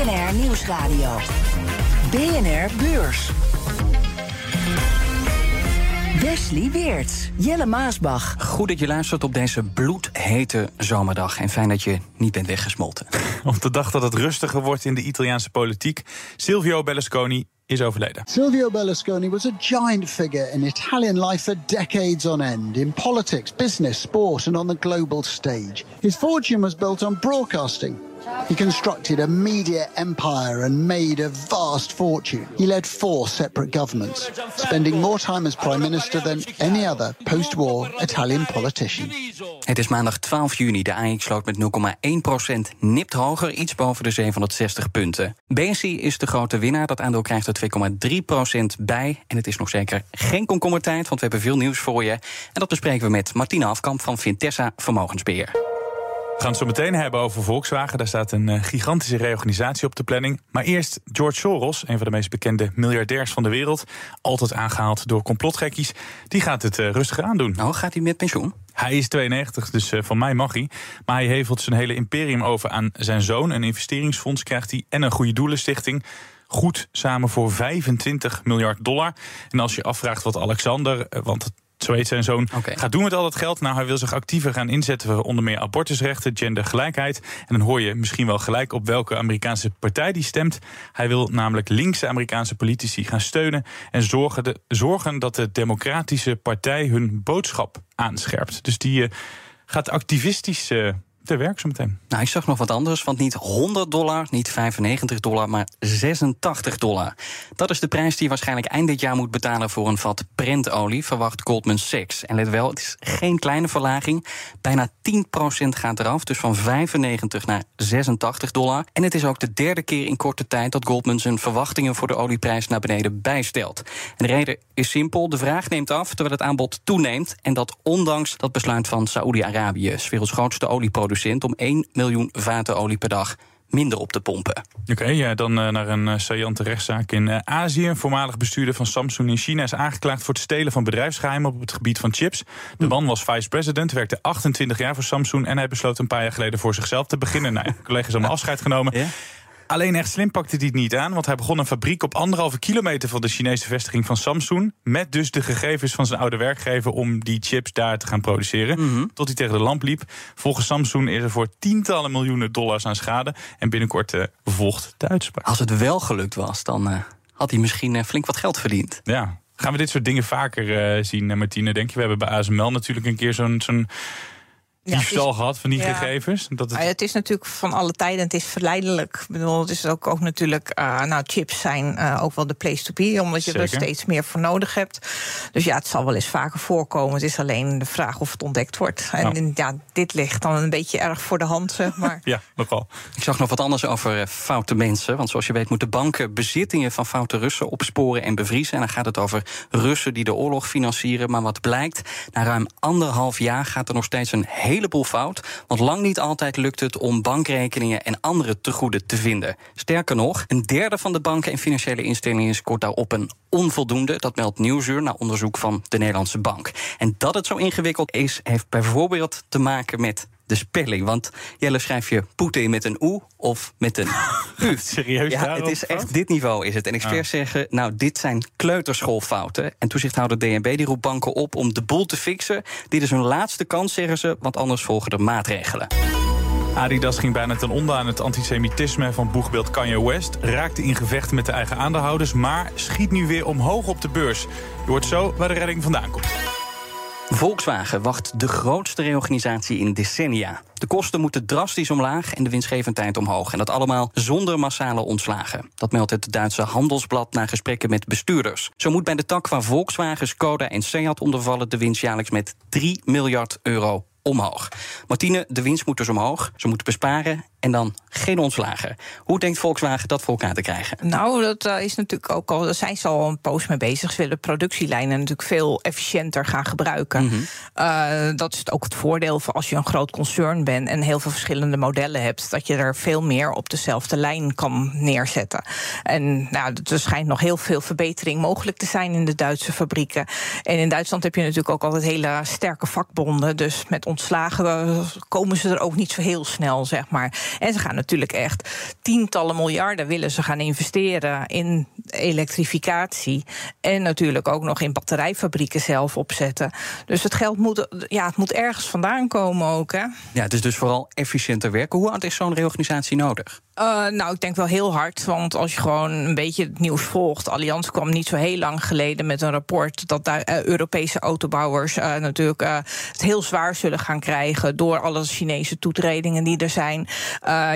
BNR Nieuwsradio. BNR Beurs. Wesley Weerts, Jelle Maasbach. Goed dat je luistert op deze bloedhete zomerdag. En fijn dat je niet bent weggesmolten. Op de dag dat het rustiger wordt in de Italiaanse politiek, Silvio Berlusconi is overleden. Silvio Berlusconi was a giant figure in Italian life for decades on end, in politics, business, sport, and on the global stage. His fortune was built on broadcasting. He constructed a media empire and made a vast fortune. He led four separate governments, spending more time as prime minister than any other post-war Italian politician. Het is maandag 12 juni. De AX sloot met 0,1% nipt hoger, iets boven de 760 punten. BNC is de grote winnaar. Dat aandeel krijgt er 2,3% bij. En het is nog zeker geen komkommertijd, want we hebben veel nieuws voor je. En dat bespreken we met Martina Afkamp van Vintessa Vermogensbeheer. We gaan het zo meteen hebben over Volkswagen. Daar staat een eh, gigantische reorganisatie op de planning. Maar eerst George Soros, een van de meest bekende miljardairs van de wereld. Altijd aangehaald door complotgekkies. Die gaat het uh, rustig aandoen. Nou, gaat hij met pensioen? Hij is 92, dus uh, van mij mag hij. Maar hij hevelt zijn hele imperium over aan zijn zoon. Een investeringsfonds krijgt hij en een goede doelenstichting goed samen voor 25 miljard dollar. En als je afvraagt wat Alexander, want zo heet zijn zoon, okay. gaat doen met al dat geld. Nou, hij wil zich actiever gaan inzetten voor onder meer abortusrechten, gendergelijkheid. En dan hoor je misschien wel gelijk op welke Amerikaanse partij die stemt. Hij wil namelijk linkse Amerikaanse politici gaan steunen en zorgen, de, zorgen dat de Democratische Partij hun boodschap aanscherpt. Dus die uh, gaat activistisch. Uh, te werk. Nou, ik zag nog wat anders, want niet 100 dollar, niet 95 dollar, maar 86 dollar. Dat is de prijs die je waarschijnlijk eind dit jaar moet betalen voor een vat prentolie, verwacht Goldman Sachs. En let wel, het is geen kleine verlaging. Bijna 10% gaat eraf, dus van 95 naar 86 dollar. En het is ook de derde keer in korte tijd dat Goldman zijn verwachtingen voor de olieprijs naar beneden bijstelt. En de reden is simpel: de vraag neemt af terwijl het aanbod toeneemt. En dat ondanks dat besluit van Saoedi-Arabië, werelds grootste olieproducent om 1 miljoen vaten olie per dag minder op te pompen. Oké, ja, dan uh, naar een uh, saillante rechtszaak in uh, Azië. Een voormalig bestuurder van Samsung in China is aangeklaagd voor het stelen van bedrijfsgeheimen op het gebied van chips. De man was vice-president, werkte 28 jaar voor Samsung en hij besloot een paar jaar geleden voor zichzelf te beginnen. Nou, collega's allemaal afscheid genomen. Alleen echt slim pakte hij het niet aan, want hij begon een fabriek op anderhalve kilometer van de Chinese vestiging van Samsung. Met dus de gegevens van zijn oude werkgever om die chips daar te gaan produceren. Mhm. Tot hij tegen de lamp liep. Volgens Samsung is er voor tientallen miljoenen dollars aan schade. En binnenkort uh, volgt de uitspraak. Als het wel gelukt was, dan uh, had hij misschien uh, flink wat geld verdiend. Ja. Gaan we dit soort dingen vaker zien, Martine? Denk je? We hebben bij ASML natuurlijk een keer zo'n. zo'n diefstal ja, gehad van die ja. gegevens? Dat het... het... is natuurlijk van alle tijden, het is verleidelijk. Ik bedoel, het is ook, ook natuurlijk, uh, nou, chips zijn uh, ook wel de place to be, omdat je Zeker. er steeds meer voor nodig hebt. Dus ja, het zal wel eens vaker voorkomen. Het is alleen de vraag of het ontdekt wordt. En Nou. ja, dit ligt dan een beetje erg voor de hand, zeg maar. ja, nogal. Ik zag nog wat anders over uh, foute mensen. Want zoals je weet moeten banken bezittingen van foute Russen opsporen en bevriezen. En dan gaat het over Russen die de oorlog financieren. Maar wat blijkt, na ruim anderhalf jaar gaat er nog steeds een heleboel fout. Want lang niet altijd lukt het om bankrekeningen en andere tegoeden te vinden. Sterker nog, een derde van de banken en financiële instellingen scoort daarop een onvoldoende. Dat meldt Nieuwsuur na onderzoek van de Nederlandse Bank. En dat het zo ingewikkeld is, heeft bijvoorbeeld te maken met de spelling. Want Jelle schrijf je Poetin met een oe of met een u. Serieus? Ja, het is echt dit niveau is het. En experts ah. zeggen, nou, dit zijn kleuterschoolfouten. En toezichthouder DNB die roept banken op om de boel te fixen. Dit is hun laatste kans, zeggen ze, want anders volgen er maatregelen. Adidas ging bijna ten onder aan het antisemitisme van boegbeeld Kanye West. Raakte in gevecht met de eigen aandeelhouders, maar schiet nu weer omhoog op de beurs. Je hoort zo waar de redding vandaan komt. Volkswagen wacht de grootste reorganisatie in decennia. De kosten moeten drastisch omlaag en de winstgevendheid omhoog. En dat allemaal zonder massale ontslagen. Dat meldt het Duitse Handelsblad na gesprekken met bestuurders. Zo moet bij de tak waar Volkswagen, Skoda en Seat ondervallen... de winst jaarlijks met 3 miljard euro omhoog. Martine, de winst moet dus omhoog. Ze moeten besparen en dan geen ontslagen. Hoe denkt Volkswagen dat voor elkaar te krijgen? Nou, dat uh, is natuurlijk ook al, daar zijn ze al een poos mee bezig. Ze willen productielijnen natuurlijk veel efficiënter gaan gebruiken. Mm -hmm. dat is ook het voordeel voor als je een groot concern bent en heel veel verschillende modellen hebt, dat je er veel meer op dezelfde lijn kan neerzetten. En nou, er schijnt nog heel veel verbetering mogelijk te zijn in de Duitse fabrieken. En in Duitsland heb je natuurlijk ook altijd hele sterke vakbonden. Dus met ontslagen komen ze er ook niet zo heel snel, zeg maar. En ze gaan natuurlijk echt tientallen miljarden willen ze gaan investeren in elektrificatie. En natuurlijk ook nog in batterijfabrieken zelf opzetten. Dus het geld moet, ja, het moet ergens vandaan komen ook. Hè? Ja, het is dus vooral efficiënter werken. Hoe hard is zo'n reorganisatie nodig? Uh, nou, ik denk wel heel hard. Want als je gewoon een beetje het nieuws volgt. Allianz kwam niet zo heel lang geleden met een rapport. dat daar uh, Europese autobouwers uh, natuurlijk het heel zwaar zullen gaan krijgen. door alle Chinese toetredingen die er zijn.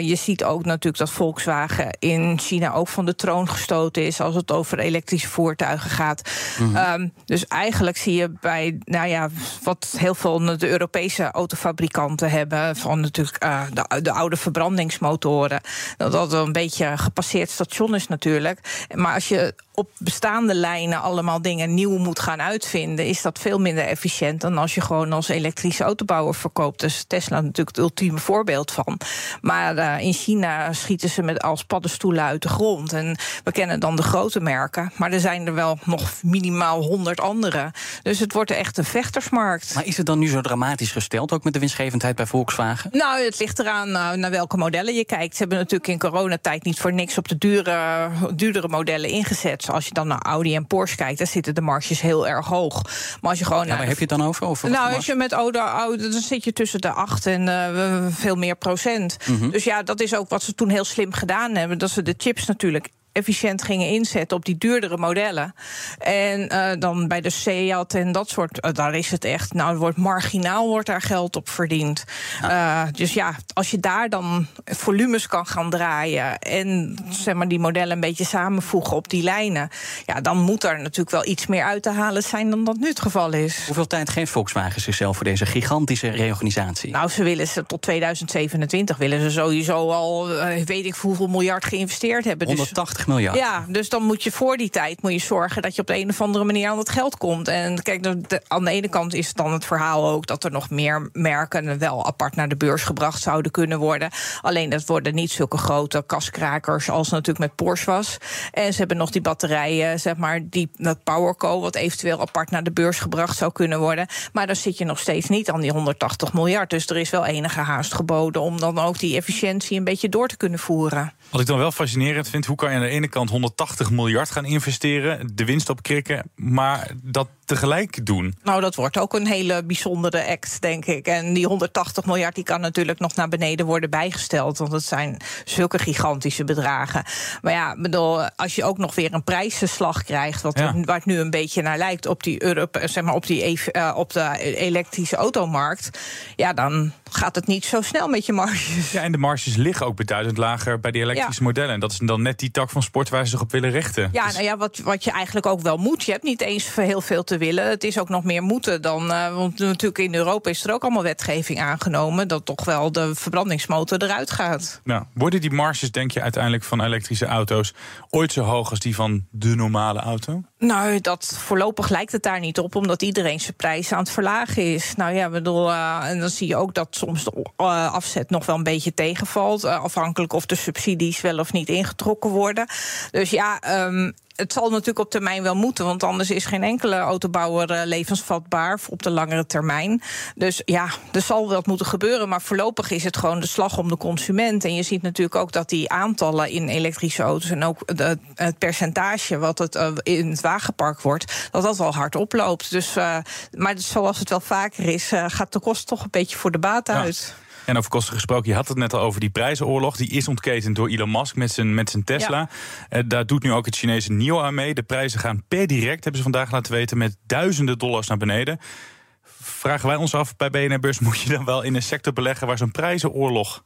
je ziet ook natuurlijk dat Volkswagen in China ook van de troon gestoten is. als het over elektrische voertuigen gaat. Mm -hmm. um, dus eigenlijk zie je bij, nou ja, wat heel veel de Europese autofabrikanten hebben. van natuurlijk de, de oude verbrandingsmotoren dat dat een beetje gepasseerd station is natuurlijk. Maar als je op bestaande lijnen allemaal dingen nieuw moet gaan uitvinden, is dat veel minder efficiënt dan als je gewoon als elektrische autobouwer verkoopt. Dus Tesla natuurlijk het ultieme voorbeeld van. Maar uh, in China schieten ze met als paddenstoelen uit de grond. En we kennen dan de grote merken, maar er zijn er wel nog minimaal honderd andere. Dus het wordt echt een vechtersmarkt. Maar is het dan nu zo dramatisch gesteld, ook met de winstgevendheid bij Volkswagen? Nou, het ligt eraan uh, naar welke modellen je kijkt. Ze hebben natuurlijk in coronatijd niet voor niks op de dure, duurdere modellen ingezet. Als je dan naar Audi en Porsche kijkt, dan zitten de marges heel erg hoog. Maar als je gewoon. Ja, waar heb je het dan over? over nou, als je met Audi, Audi, dan zit je tussen de 8 en uh, veel meer procent. Mm -hmm. Dus ja, dat is ook wat ze toen heel slim gedaan hebben. Dat ze de chips natuurlijk efficiënt gingen inzetten op die duurdere modellen. En uh, dan bij de Seat en dat soort, uh, daar is het echt, nou, wordt marginaal wordt daar geld op verdiend. Ja. Uh, dus ja, als je daar dan volumes kan gaan draaien en zeg maar die modellen een beetje samenvoegen op die lijnen, ja, dan moet er natuurlijk wel iets meer uit te halen zijn dan dat nu het geval is. Hoeveel tijd geeft Volkswagen zichzelf voor deze gigantische reorganisatie? Nou, ze willen ze tot 2027 willen ze sowieso al, weet ik hoeveel miljard geïnvesteerd hebben. 180 miljard. Ja, dus dan moet je voor die tijd moet je zorgen dat je op de een of andere manier aan het geld komt. En kijk, aan de ene kant is dan het verhaal ook dat er nog meer merken wel apart naar de beurs gebracht zouden kunnen worden. Alleen dat worden niet zulke grote kaskrakers als natuurlijk met Porsche was. En ze hebben nog die batterijen, zeg maar, die, dat PowerCo, wat eventueel apart naar de beurs gebracht zou kunnen worden. Maar dan zit je nog steeds niet aan die 180 miljard. Dus er is wel enige haast geboden om dan ook die efficiëntie een beetje door te kunnen voeren. Wat ik dan wel fascinerend vind, hoe kan je aan de ene kant 180 miljard gaan investeren, de winst opkrikken, maar dat tegelijk doen? Nou, dat wordt ook een hele bijzondere act, denk ik. En die 180 miljard die kan natuurlijk nog naar beneden worden bijgesteld, want het zijn zulke gigantische bedragen. Maar ja, bedoel, als je ook nog weer een prijzenslag krijgt, wat ja. waar het nu een beetje naar lijkt op die, Europe, zeg maar, op, die uh, op de elektrische automarkt, ja, dan gaat het niet zo snel met je marges. Ja, en de marges liggen ook beduidend lager bij die elektrische ja. modellen. En dat is dan net die tak van sport waar ze zich op willen richten. Ja, dus... nou ja, wat, wat je eigenlijk ook wel moet. Je hebt niet eens heel veel te willen. Het is ook nog meer moeten dan. Uh, want natuurlijk in Europa is er ook allemaal wetgeving aangenomen. dat toch wel de verbrandingsmotor eruit gaat. Nou, worden die marges, denk je, uiteindelijk van elektrische auto's ooit zo hoog als die van de normale auto? Nou, dat voorlopig lijkt het daar niet op, omdat iedereen zijn prijs aan het verlagen is. Nou ja, bedoel, uh, en dan zie je ook dat soms de uh, afzet nog wel een beetje tegenvalt. Uh, afhankelijk of de subsidies wel of niet ingetrokken worden. Dus ja, um, het zal natuurlijk op termijn wel moeten, want anders is geen enkele autobouwer uh, levensvatbaar op de langere termijn. Dus ja, er zal wat moeten gebeuren, maar voorlopig is het gewoon de slag om de consument. En je ziet natuurlijk ook dat die aantallen in elektrische auto's en ook het percentage wat het uh, in het wagenpark wordt, dat dat wel hard oploopt. Dus, uh, maar zoals het wel vaker is, gaat de kost toch een beetje voor de baat uit. Ja. En over kosten gesproken, je had het net al over die prijzenoorlog. Die is ontketend door Elon Musk met zijn, met zijn Tesla. Ja. Uh, daar doet nu ook het Chinese NIO aan mee. De prijzen gaan per direct, hebben ze vandaag laten weten, met duizenden dollars naar beneden. Vragen wij ons af bij BNR Beurs, moet je dan wel in een sector beleggen waar zo'n prijzenoorlog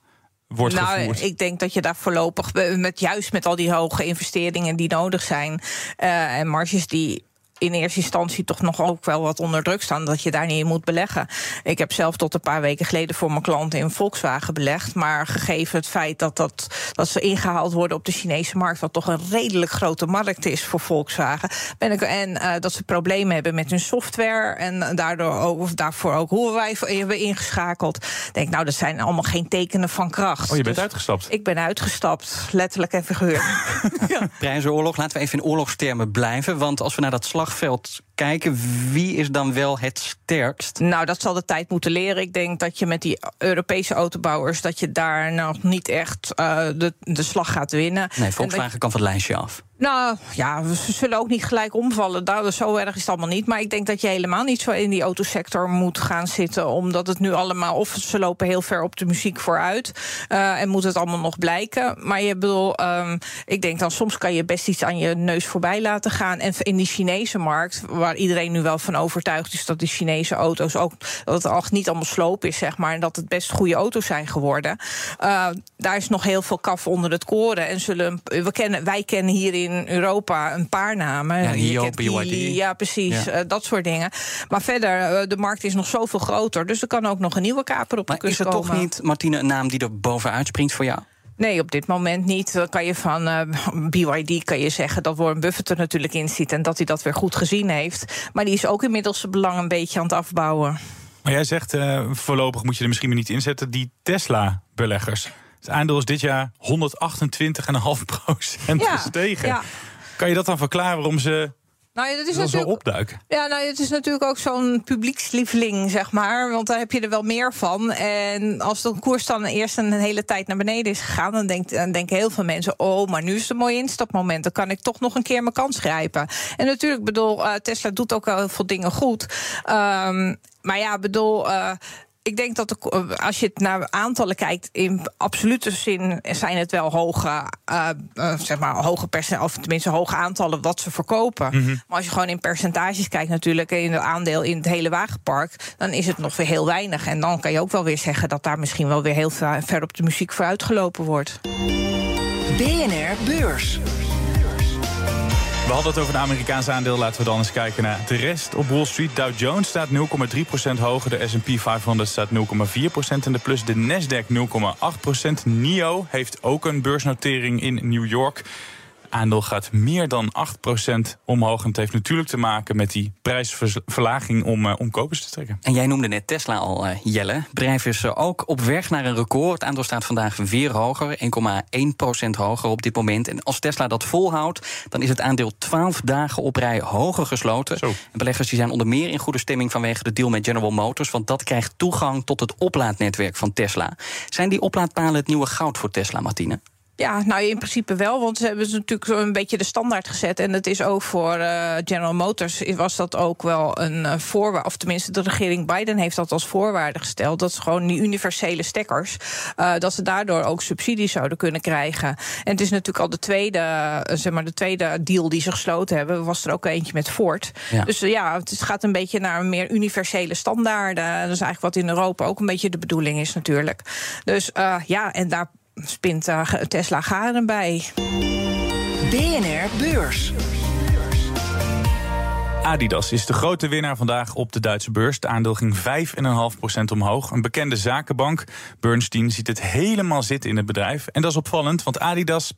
wordt nou, gevoerd? Ik denk dat je daar voorlopig, met, juist met al die hoge investeringen die nodig zijn uh, en marges die in eerste instantie toch nog ook wel wat onder druk staan. Dat je daar niet in moet beleggen. Ik heb zelf tot een paar weken geleden voor mijn klanten in Volkswagen belegd. Maar gegeven het feit dat, dat, dat ze ingehaald worden op de Chinese markt, wat toch een redelijk grote markt is voor Volkswagen. Ben ik, en uh, dat ze problemen hebben met hun software. En daardoor ook, of daarvoor ook hoe wij hebben ingeschakeld. Denk, nou, dat zijn allemaal geen tekenen van kracht. Oh, je bent dus uitgestapt? Ik ben uitgestapt, letterlijk en figuurlijk. ja. Prijzenoorlog, laten we even in oorlogstermen blijven. Want als we naar dat slagveld kijken, wie is dan wel het sterkst? Nou, dat zal de tijd moeten leren. Ik denk dat je met die Europese autobouwers... dat je daar nog niet echt uh, de, de slag gaat winnen. Nee, Volkswagen kan van het lijstje af. Nou ja, ze zullen ook niet gelijk omvallen. Daar, zo erg is het allemaal niet. Maar ik denk dat je helemaal niet zo in die autosector moet gaan zitten. Omdat het nu allemaal. Of ze lopen heel ver op de muziek vooruit. Uh, en moet het allemaal nog blijken. Maar je bedoel, um, ik denk dan soms kan je best iets aan je neus voorbij laten gaan. En in die Chinese markt, waar iedereen nu wel van overtuigd is dat die Chinese auto's ook. dat het al niet allemaal sloop is, zeg maar. En dat het best goede auto's zijn geworden. Uh, daar is nog heel veel kaf onder het koren. En zullen, we kennen, wij kennen hierin in Europa een paar namen. Ja, Hio, BYD. Ja, precies. Ja. Uh, dat soort dingen. Maar verder, uh, de markt is nog zoveel groter. Dus er kan ook nog een nieuwe kaper op de maar komen. Is er toch niet, Martine, een naam die er bovenuit springt voor jou? Nee, op dit moment niet. Dan kan je van uh, BYD kan je zeggen dat Warren Buffett er natuurlijk in zit en dat hij dat weer goed gezien heeft. Maar die is ook inmiddels zijn belang een beetje aan het afbouwen. Maar jij zegt uh, voorlopig moet je er misschien maar niet inzetten. Die Tesla-beleggers. Het aandeel is dit jaar 128,5 procent ja, gestegen. Ja. Kan je dat dan verklaren waarom ze nou, dat is dat natuurlijk, zo opduiken. Ja, nou, het is natuurlijk ook zo'n publiekslieveling, zeg maar. Want daar heb je er wel meer van. En als de koers dan eerst een hele tijd naar beneden is gegaan, dan, denkt, dan denken heel veel mensen: oh, maar nu is het een mooi instapmoment. Dan kan ik toch nog een keer mijn kans grijpen. En natuurlijk, bedoel, uh, Tesla doet ook heel veel dingen goed. Um, maar ja, bedoel. Uh, ik denk dat de, als je het naar aantallen kijkt, in absolute zin zijn het wel hoge, uh, uh, zeg maar, hoge percent, of tenminste hoge aantallen wat ze verkopen. Mm -hmm. Maar als je gewoon in percentages kijkt, natuurlijk, in het aandeel in het hele wagenpark, dan is het nog weer heel weinig. En dan kan je ook wel weer zeggen dat daar misschien wel weer heel ver op de muziek vooruit gelopen wordt. BNR Beurs. We hadden het over een Amerikaanse aandeel. Laten we dan eens kijken naar de rest op Wall Street. Dow Jones staat 0,3% hoger. De S&P 500 staat 0,4% in de plus. De Nasdaq 0,8%. NIO heeft ook een beursnotering in New York aandeel gaat meer dan 8% omhoog. En het heeft natuurlijk te maken met die prijsverlaging om, uh, om kopers te trekken. En jij noemde net Tesla al, uh, Jelle. Het bedrijf is uh, ook op weg naar een record. Het aandeel staat vandaag weer hoger, 1,1% hoger op dit moment. En als Tesla dat volhoudt, dan is het aandeel 12 dagen op rij hoger gesloten. En beleggers die zijn onder meer in goede stemming vanwege de deal met General Motors. Want dat krijgt toegang tot het oplaadnetwerk van Tesla. Zijn die oplaadpalen het nieuwe goud voor Tesla, Martine? Ja, nou in principe wel, want ze hebben ze natuurlijk een beetje de standaard gezet. En het is ook voor uh, General Motors was dat ook wel een uh, voorwaarde, of tenminste de regering Biden heeft dat als voorwaarde gesteld. Dat ze gewoon die universele stekkers, uh, dat ze daardoor ook subsidies zouden kunnen krijgen. En het is natuurlijk al de tweede, zeg maar, de tweede deal die ze gesloten hebben, was er ook eentje met Ford. Ja. Dus ja, het gaat een beetje naar meer universele standaarden. Dat is eigenlijk wat in Europa ook een beetje de bedoeling is natuurlijk. Dus ja, en daar spint daar Tesla garen bij. BNR Beurs. Adidas is de grote winnaar vandaag op de Duitse beurs. Het aandeel ging 5,5% omhoog. Een bekende zakenbank, Bernstein, ziet het helemaal zitten in het bedrijf. En dat is opvallend, want Adidas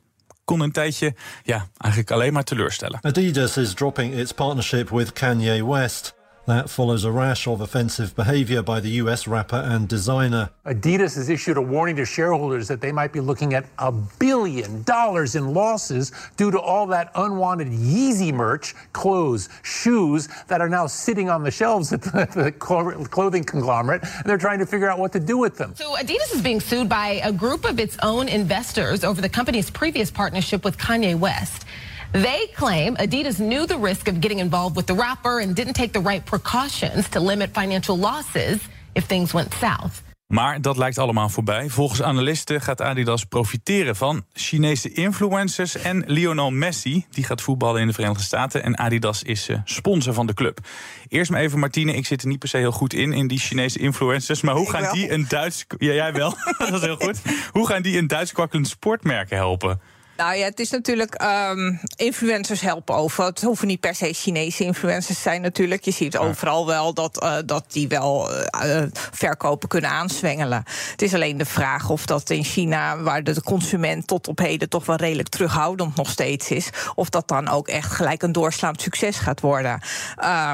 kon een tijdje ja, eigenlijk alleen maar teleurstellen. Adidas is dropping its partnership with Kanye West. That follows a rash of offensive behavior by the US rapper and designer. Adidas has issued a warning to shareholders that they might be looking at a billion dollars in losses due to all that unwanted Yeezy merch, clothes, shoes that are now sitting on the shelves at the, the clothing conglomerate, and they're trying to figure out what to do with them. So Adidas is being sued by a group of its own investors over the company's previous partnership with Kanye West. They claim Adidas knew the risk of getting involved with the rapper and didn't take the right precautions to limit financial losses if things went south. Maar dat lijkt allemaal voorbij. Volgens analisten gaat Adidas profiteren van Chinese influencers en Lionel Messi. Die gaat voetballen in de Verenigde Staten en Adidas is uh, sponsor van de club. Eerst maar even Martine, ik zit er niet per se heel goed in, in die Chinese influencers. Maar hoe gaan die een Duits... Ja, jij wel, dat is heel goed. Hoe gaan die een Duits kwakkelend sportmerk helpen? Nou ja, het is natuurlijk. Um, influencers helpen over. Het hoeven niet per se Chinese influencers te zijn, natuurlijk. Je ziet overal wel dat, uh, dat die wel uh, verkopen kunnen aanzwengelen. Het is alleen de vraag of dat in China, waar de consument tot op heden toch wel redelijk terughoudend nog steeds is, of dat dan ook echt gelijk een doorslaand succes gaat worden. Uh,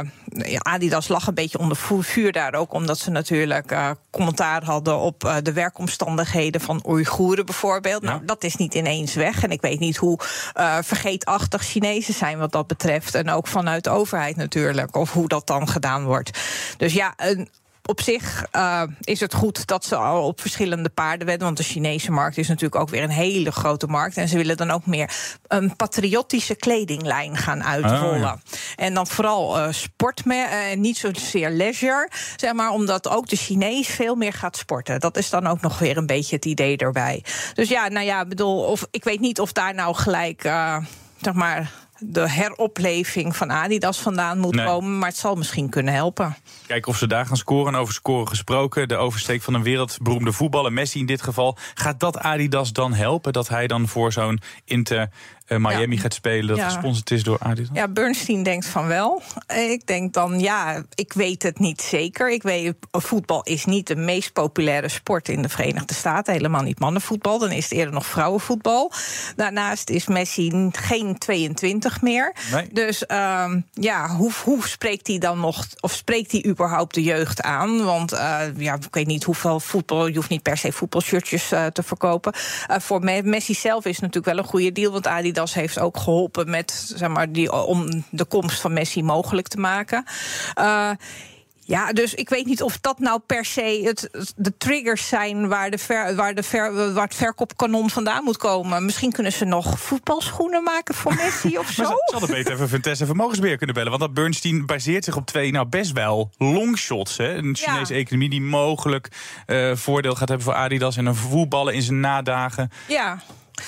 Adidas lag een beetje onder vuur daar ook, omdat ze natuurlijk commentaar hadden op de werkomstandigheden van Oeigoeren bijvoorbeeld. Nou, dat is niet ineens weg. En ik weet niet hoe uh, vergeetachtig Chinezen zijn wat dat betreft. En ook vanuit de overheid natuurlijk. Of hoe dat dan gedaan wordt. Dus ja, een op zich uh, is het goed dat ze al op verschillende paarden wedden. Want de Chinese markt is natuurlijk ook weer een hele grote markt. En ze willen dan ook meer een patriotische kledinglijn gaan uitrollen. Oh, en dan vooral uh, sport, en uh, niet zozeer leisure. Zeg maar, omdat ook de Chinees veel meer gaat sporten. Dat is dan ook nog weer een beetje het idee erbij. Dus ja, nou ja, bedoel, of, ik weet niet of daar nou gelijk. Zeg maar de heropleving van Adidas vandaan moet komen. Maar het zal misschien kunnen helpen. Kijken of ze daar gaan scoren. Over scoren gesproken. De oversteek van een wereldberoemde voetballer, Messi in dit geval. Gaat dat Adidas dan helpen? Dat hij dan voor zo'n Inter uh, Miami gaat spelen, dat gesponsord is door Adidas? Ja, Bernstein denkt van wel. Ik denk dan, ja, ik weet het niet zeker. Ik weet, voetbal is niet de meest populaire sport in de Verenigde Staten. Helemaal niet mannenvoetbal. Dan is het eerder nog vrouwenvoetbal. Daarnaast is Messi geen 22 meer. Nee. Dus um, ja, hoe, hoe spreekt hij dan nog, of spreekt hij überhaupt de jeugd aan? Want uh, ja, ik weet niet hoeveel voetbal, je hoeft niet per se voetbalshirtjes uh, te verkopen. Uh, voor Messi zelf is natuurlijk wel een goede deal, want Adidas Adidas heeft ook geholpen met zeg maar, die, om de komst van Messi mogelijk te maken. Uh, ja, dus ik weet niet of dat nou per se het, de triggers zijn waar, de ver, waar, de ver, waar het verkoopkanon vandaan moet komen. Misschien kunnen ze nog voetbalschoenen maken voor Messi of zo. maar ze hadden beter even Vitesse Vermogensbeheer kunnen bellen. Want dat Bernstein baseert zich op twee nou best wel longshots. Hè? Een Chinese economie die mogelijk uh, voordeel gaat hebben voor Adidas en een voetballen in zijn nadagen. Ja.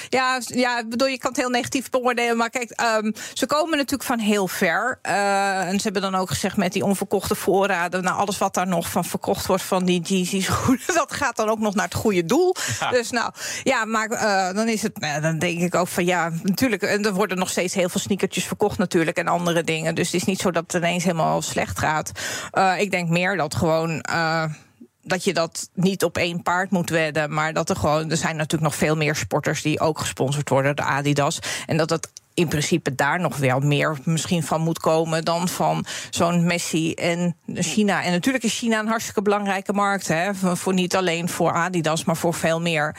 Ja, ja, bedoel, je kan het heel negatief beoordelen. Maar kijk, um, ze komen natuurlijk van heel ver. Uh, en ze hebben dan ook gezegd met die onverkochte voorraden. Nou, alles wat daar nog van verkocht wordt van die Yeezys, dat gaat dan ook nog naar het goede doel. Dus nou, ja, maar uh, dan is het, nou, dan denk ik ook van ja, natuurlijk. En er worden nog steeds heel veel sneakertjes verkocht, natuurlijk. En andere dingen. Dus het is niet zo dat het ineens helemaal slecht gaat. Uh, ik denk meer dat gewoon dat je dat niet op één paard moet wedden. Maar dat er gewoon. Er zijn natuurlijk nog veel meer sporters die ook gesponsord worden door Adidas. En dat het in principe daar nog wel meer misschien van moet komen dan van zo'n Messi en China. En natuurlijk is China een hartstikke belangrijke markt. Hè, voor niet alleen voor Adidas, maar voor veel meer.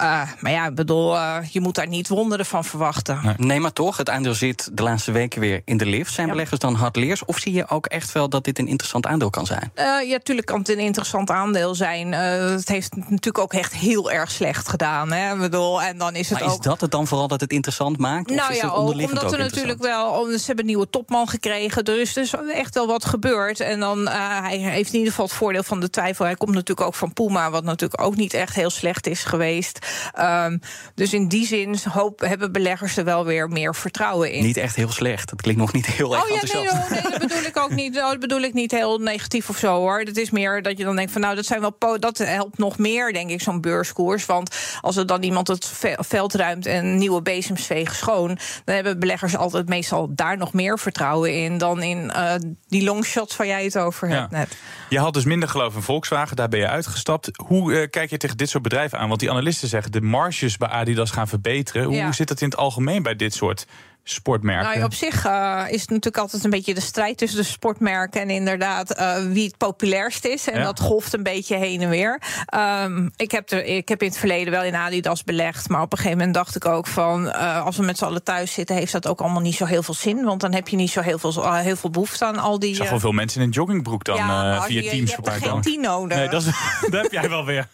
Uh, maar ja, ik bedoel, uh, je moet daar niet wonderen van verwachten. Nee. maar toch, het aandeel zit de laatste weken weer in de lift. Zijn beleggers dan hardleers? Of zie je ook echt wel dat dit een interessant aandeel kan zijn? Uh, ja, natuurlijk kan het een interessant aandeel zijn. het heeft natuurlijk ook echt heel erg slecht gedaan. Hè, ik bedoel, en dan is het maar ook... is dat het dan vooral dat het interessant maakt? Nou of is ja, omdat er natuurlijk wel. Ze hebben een nieuwe topman gekregen. Er is dus echt wel wat gebeurd. En dan uh, hij heeft in ieder geval het voordeel van de twijfel. Hij komt natuurlijk ook van Puma, wat natuurlijk ook niet echt heel slecht is geweest. Um, dus in die zin hoop, hebben beleggers er wel weer meer vertrouwen in. Niet echt heel slecht. Dat klinkt nog niet heel erg oh, ja, enthousiast. Nee, nee, dat bedoel ik ook niet. Dat bedoel ik niet heel negatief of zo hoor. Het is meer dat je dan denkt van nou, dat zijn wel dat helpt nog meer, denk ik, zo'n beurskoers. Want als er dan iemand het veld ruimt en nieuwe bezems vegen schoon, dan hebben beleggers altijd meestal daar nog meer vertrouwen in dan in uh, die longshots waar jij het over hebt net. Je had dus minder geloof in Volkswagen, daar ben je uitgestapt. Hoe uh, kijk je tegen dit soort bedrijven aan? Want die analisten zeggen de marges bij Adidas gaan verbeteren. Hoe, hoe zit dat in het algemeen bij dit soort sportmerken? Nou, op zich uh, is het natuurlijk altijd een beetje de strijd tussen de sportmerken en inderdaad uh, wie het populairst is. En dat golft een beetje heen en weer. Um, ik, heb er, ik heb in het verleden wel in Adidas belegd. Maar op een gegeven moment dacht ik ook van uh, als we met z'n allen thuis zitten, heeft dat ook allemaal niet zo heel veel zin. Want dan heb je niet zo heel veel, heel veel behoefte aan al die. Ik zag wel veel mensen in een joggingbroek dan ja, via je, Teams je voorbij komen. geen nodig. Nee, dat, is, dat heb jij wel weer.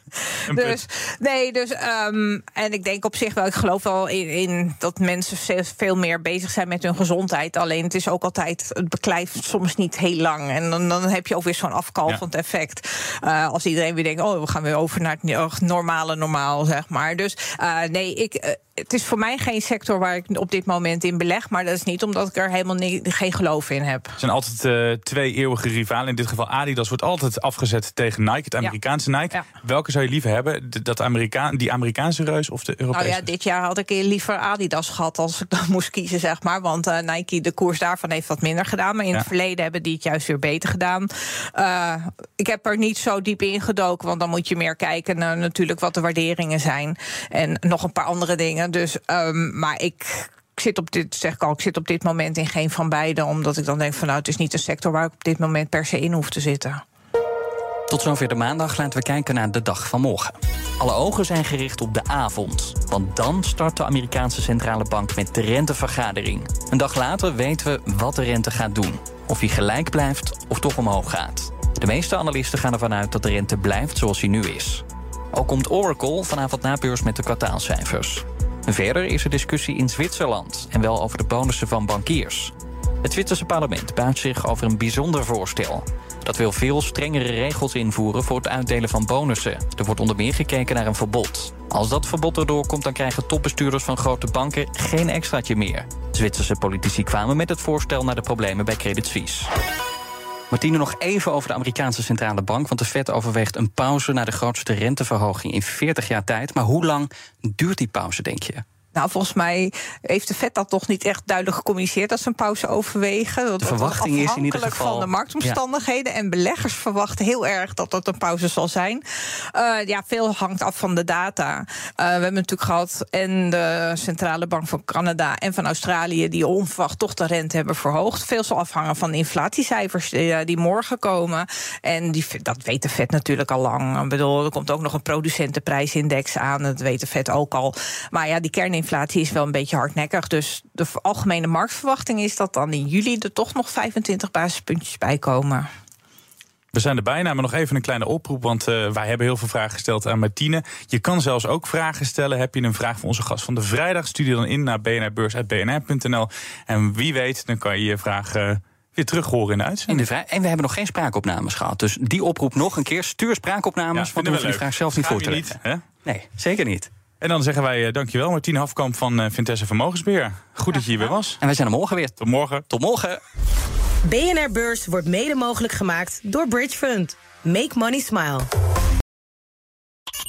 dus, nee, dus um, en ik denk op zich wel, ik geloof wel in, in dat mensen veel meer bezig zijn met hun gezondheid. Alleen het is ook altijd, het beklijft soms niet heel lang. En dan, dan heb je ook weer zo'n afkalvend ja. effect. Uh, als iedereen weer denkt, oh, we gaan weer over naar het normale normaal, zeg maar. Dus uh, nee, ik. Het is voor mij geen sector waar ik op dit moment in beleg. Maar dat is niet omdat ik er helemaal geen geloof in heb. Er zijn altijd uh, twee eeuwige rivalen. In dit geval Adidas wordt altijd afgezet tegen Nike, het Amerikaanse Nike. Welke zou je liever hebben? Dat Amerikaan, die Amerikaanse reus of de Europese? Nou ja, dit jaar had ik liever Adidas gehad als ik dan moest kiezen, zeg maar. Want uh, Nike, de koers daarvan heeft wat minder gedaan. Maar in het verleden hebben die het juist weer beter gedaan. Uh, ik heb er niet zo diep in gedoken, want dan moet je meer kijken naar natuurlijk wat de waarderingen zijn. En nog een paar andere dingen. Dus, um, maar ik ik zit op dit, zeg ik al, ik zit op dit moment in geen van beide. Omdat ik dan denk van nou, het is niet een sector waar ik op dit moment per se in hoef te zitten. Tot zover de maandag laten we kijken naar de dag van morgen. Alle ogen zijn gericht op de avond. Want dan start de Amerikaanse centrale bank met de rentevergadering. Een dag later weten we wat de rente gaat doen. Of hij gelijk blijft of toch omhoog gaat. De meeste analisten gaan ervan uit dat de rente blijft zoals hij nu is. Ook komt Oracle vanavond na beurs met de kwartaalcijfers. Verder is er discussie in Zwitserland en wel over de bonussen van bankiers. Het Zwitserse parlement buigt zich over een bijzonder voorstel. Dat wil veel strengere regels invoeren voor het uitdelen van bonussen. Er wordt onder meer gekeken naar een verbod. Als dat verbod erdoor komt, dan krijgen topbestuurders van grote banken geen extraatje meer. Zwitserse politici kwamen met het voorstel naar de problemen bij Credit Suisse. Martine, nog even over de Amerikaanse Centrale Bank. Want de Fed overweegt een pauze naar de grootste renteverhoging in 40 jaar tijd. Maar hoe lang duurt die pauze, denk je? Nou, volgens mij heeft de FED dat toch niet echt duidelijk gecommuniceerd dat ze een pauze overwegen. Dat de verwachting is in ieder geval van de marktomstandigheden. En beleggers verwachten heel erg dat dat een pauze zal zijn. Uh, ja, veel hangt af van de data. Uh, we hebben natuurlijk gehad en de Centrale Bank van Canada en van Australië die onverwacht toch de rente hebben verhoogd. Veel zal afhangen van de inflatiecijfers die, uh, die morgen komen. En die, dat weet de FED natuurlijk al lang. Ik bedoel, er komt ook nog een producentenprijsindex aan. Dat weet de FED ook al. Maar ja, die kerninflatie inflatie is wel een beetje hardnekkig. Dus de algemene marktverwachting is dat dan in juli er toch nog 25 basispuntjes bij komen. We zijn er bijna, maar nog even een kleine oproep. Want uh, wij hebben heel veel vragen gesteld aan Martine. Je kan zelfs ook vragen stellen. Heb je een vraag voor onze gast van de vrijdag? Stuur dan in naar bnrbeurs.bnr.nl. En wie weet, dan kan je je vraag uh, weer terug horen in de uitzending. En we hebben nog geen spraakopnames gehad. Dus die oproep nog een keer. Stuur spraakopnames, ja, want dan hoef je die vraag zelf niet voor te leggen. Nee, zeker niet. En dan zeggen wij uh, dankjewel, Martien Hafkamp van uh, Vintesse Vermogensbeheer. Goed dat je hier weer was. En wij zijn er morgen weer. Tot morgen. Tot morgen. BNR Beurs wordt mede mogelijk gemaakt door Bridge Fund. Make money smile.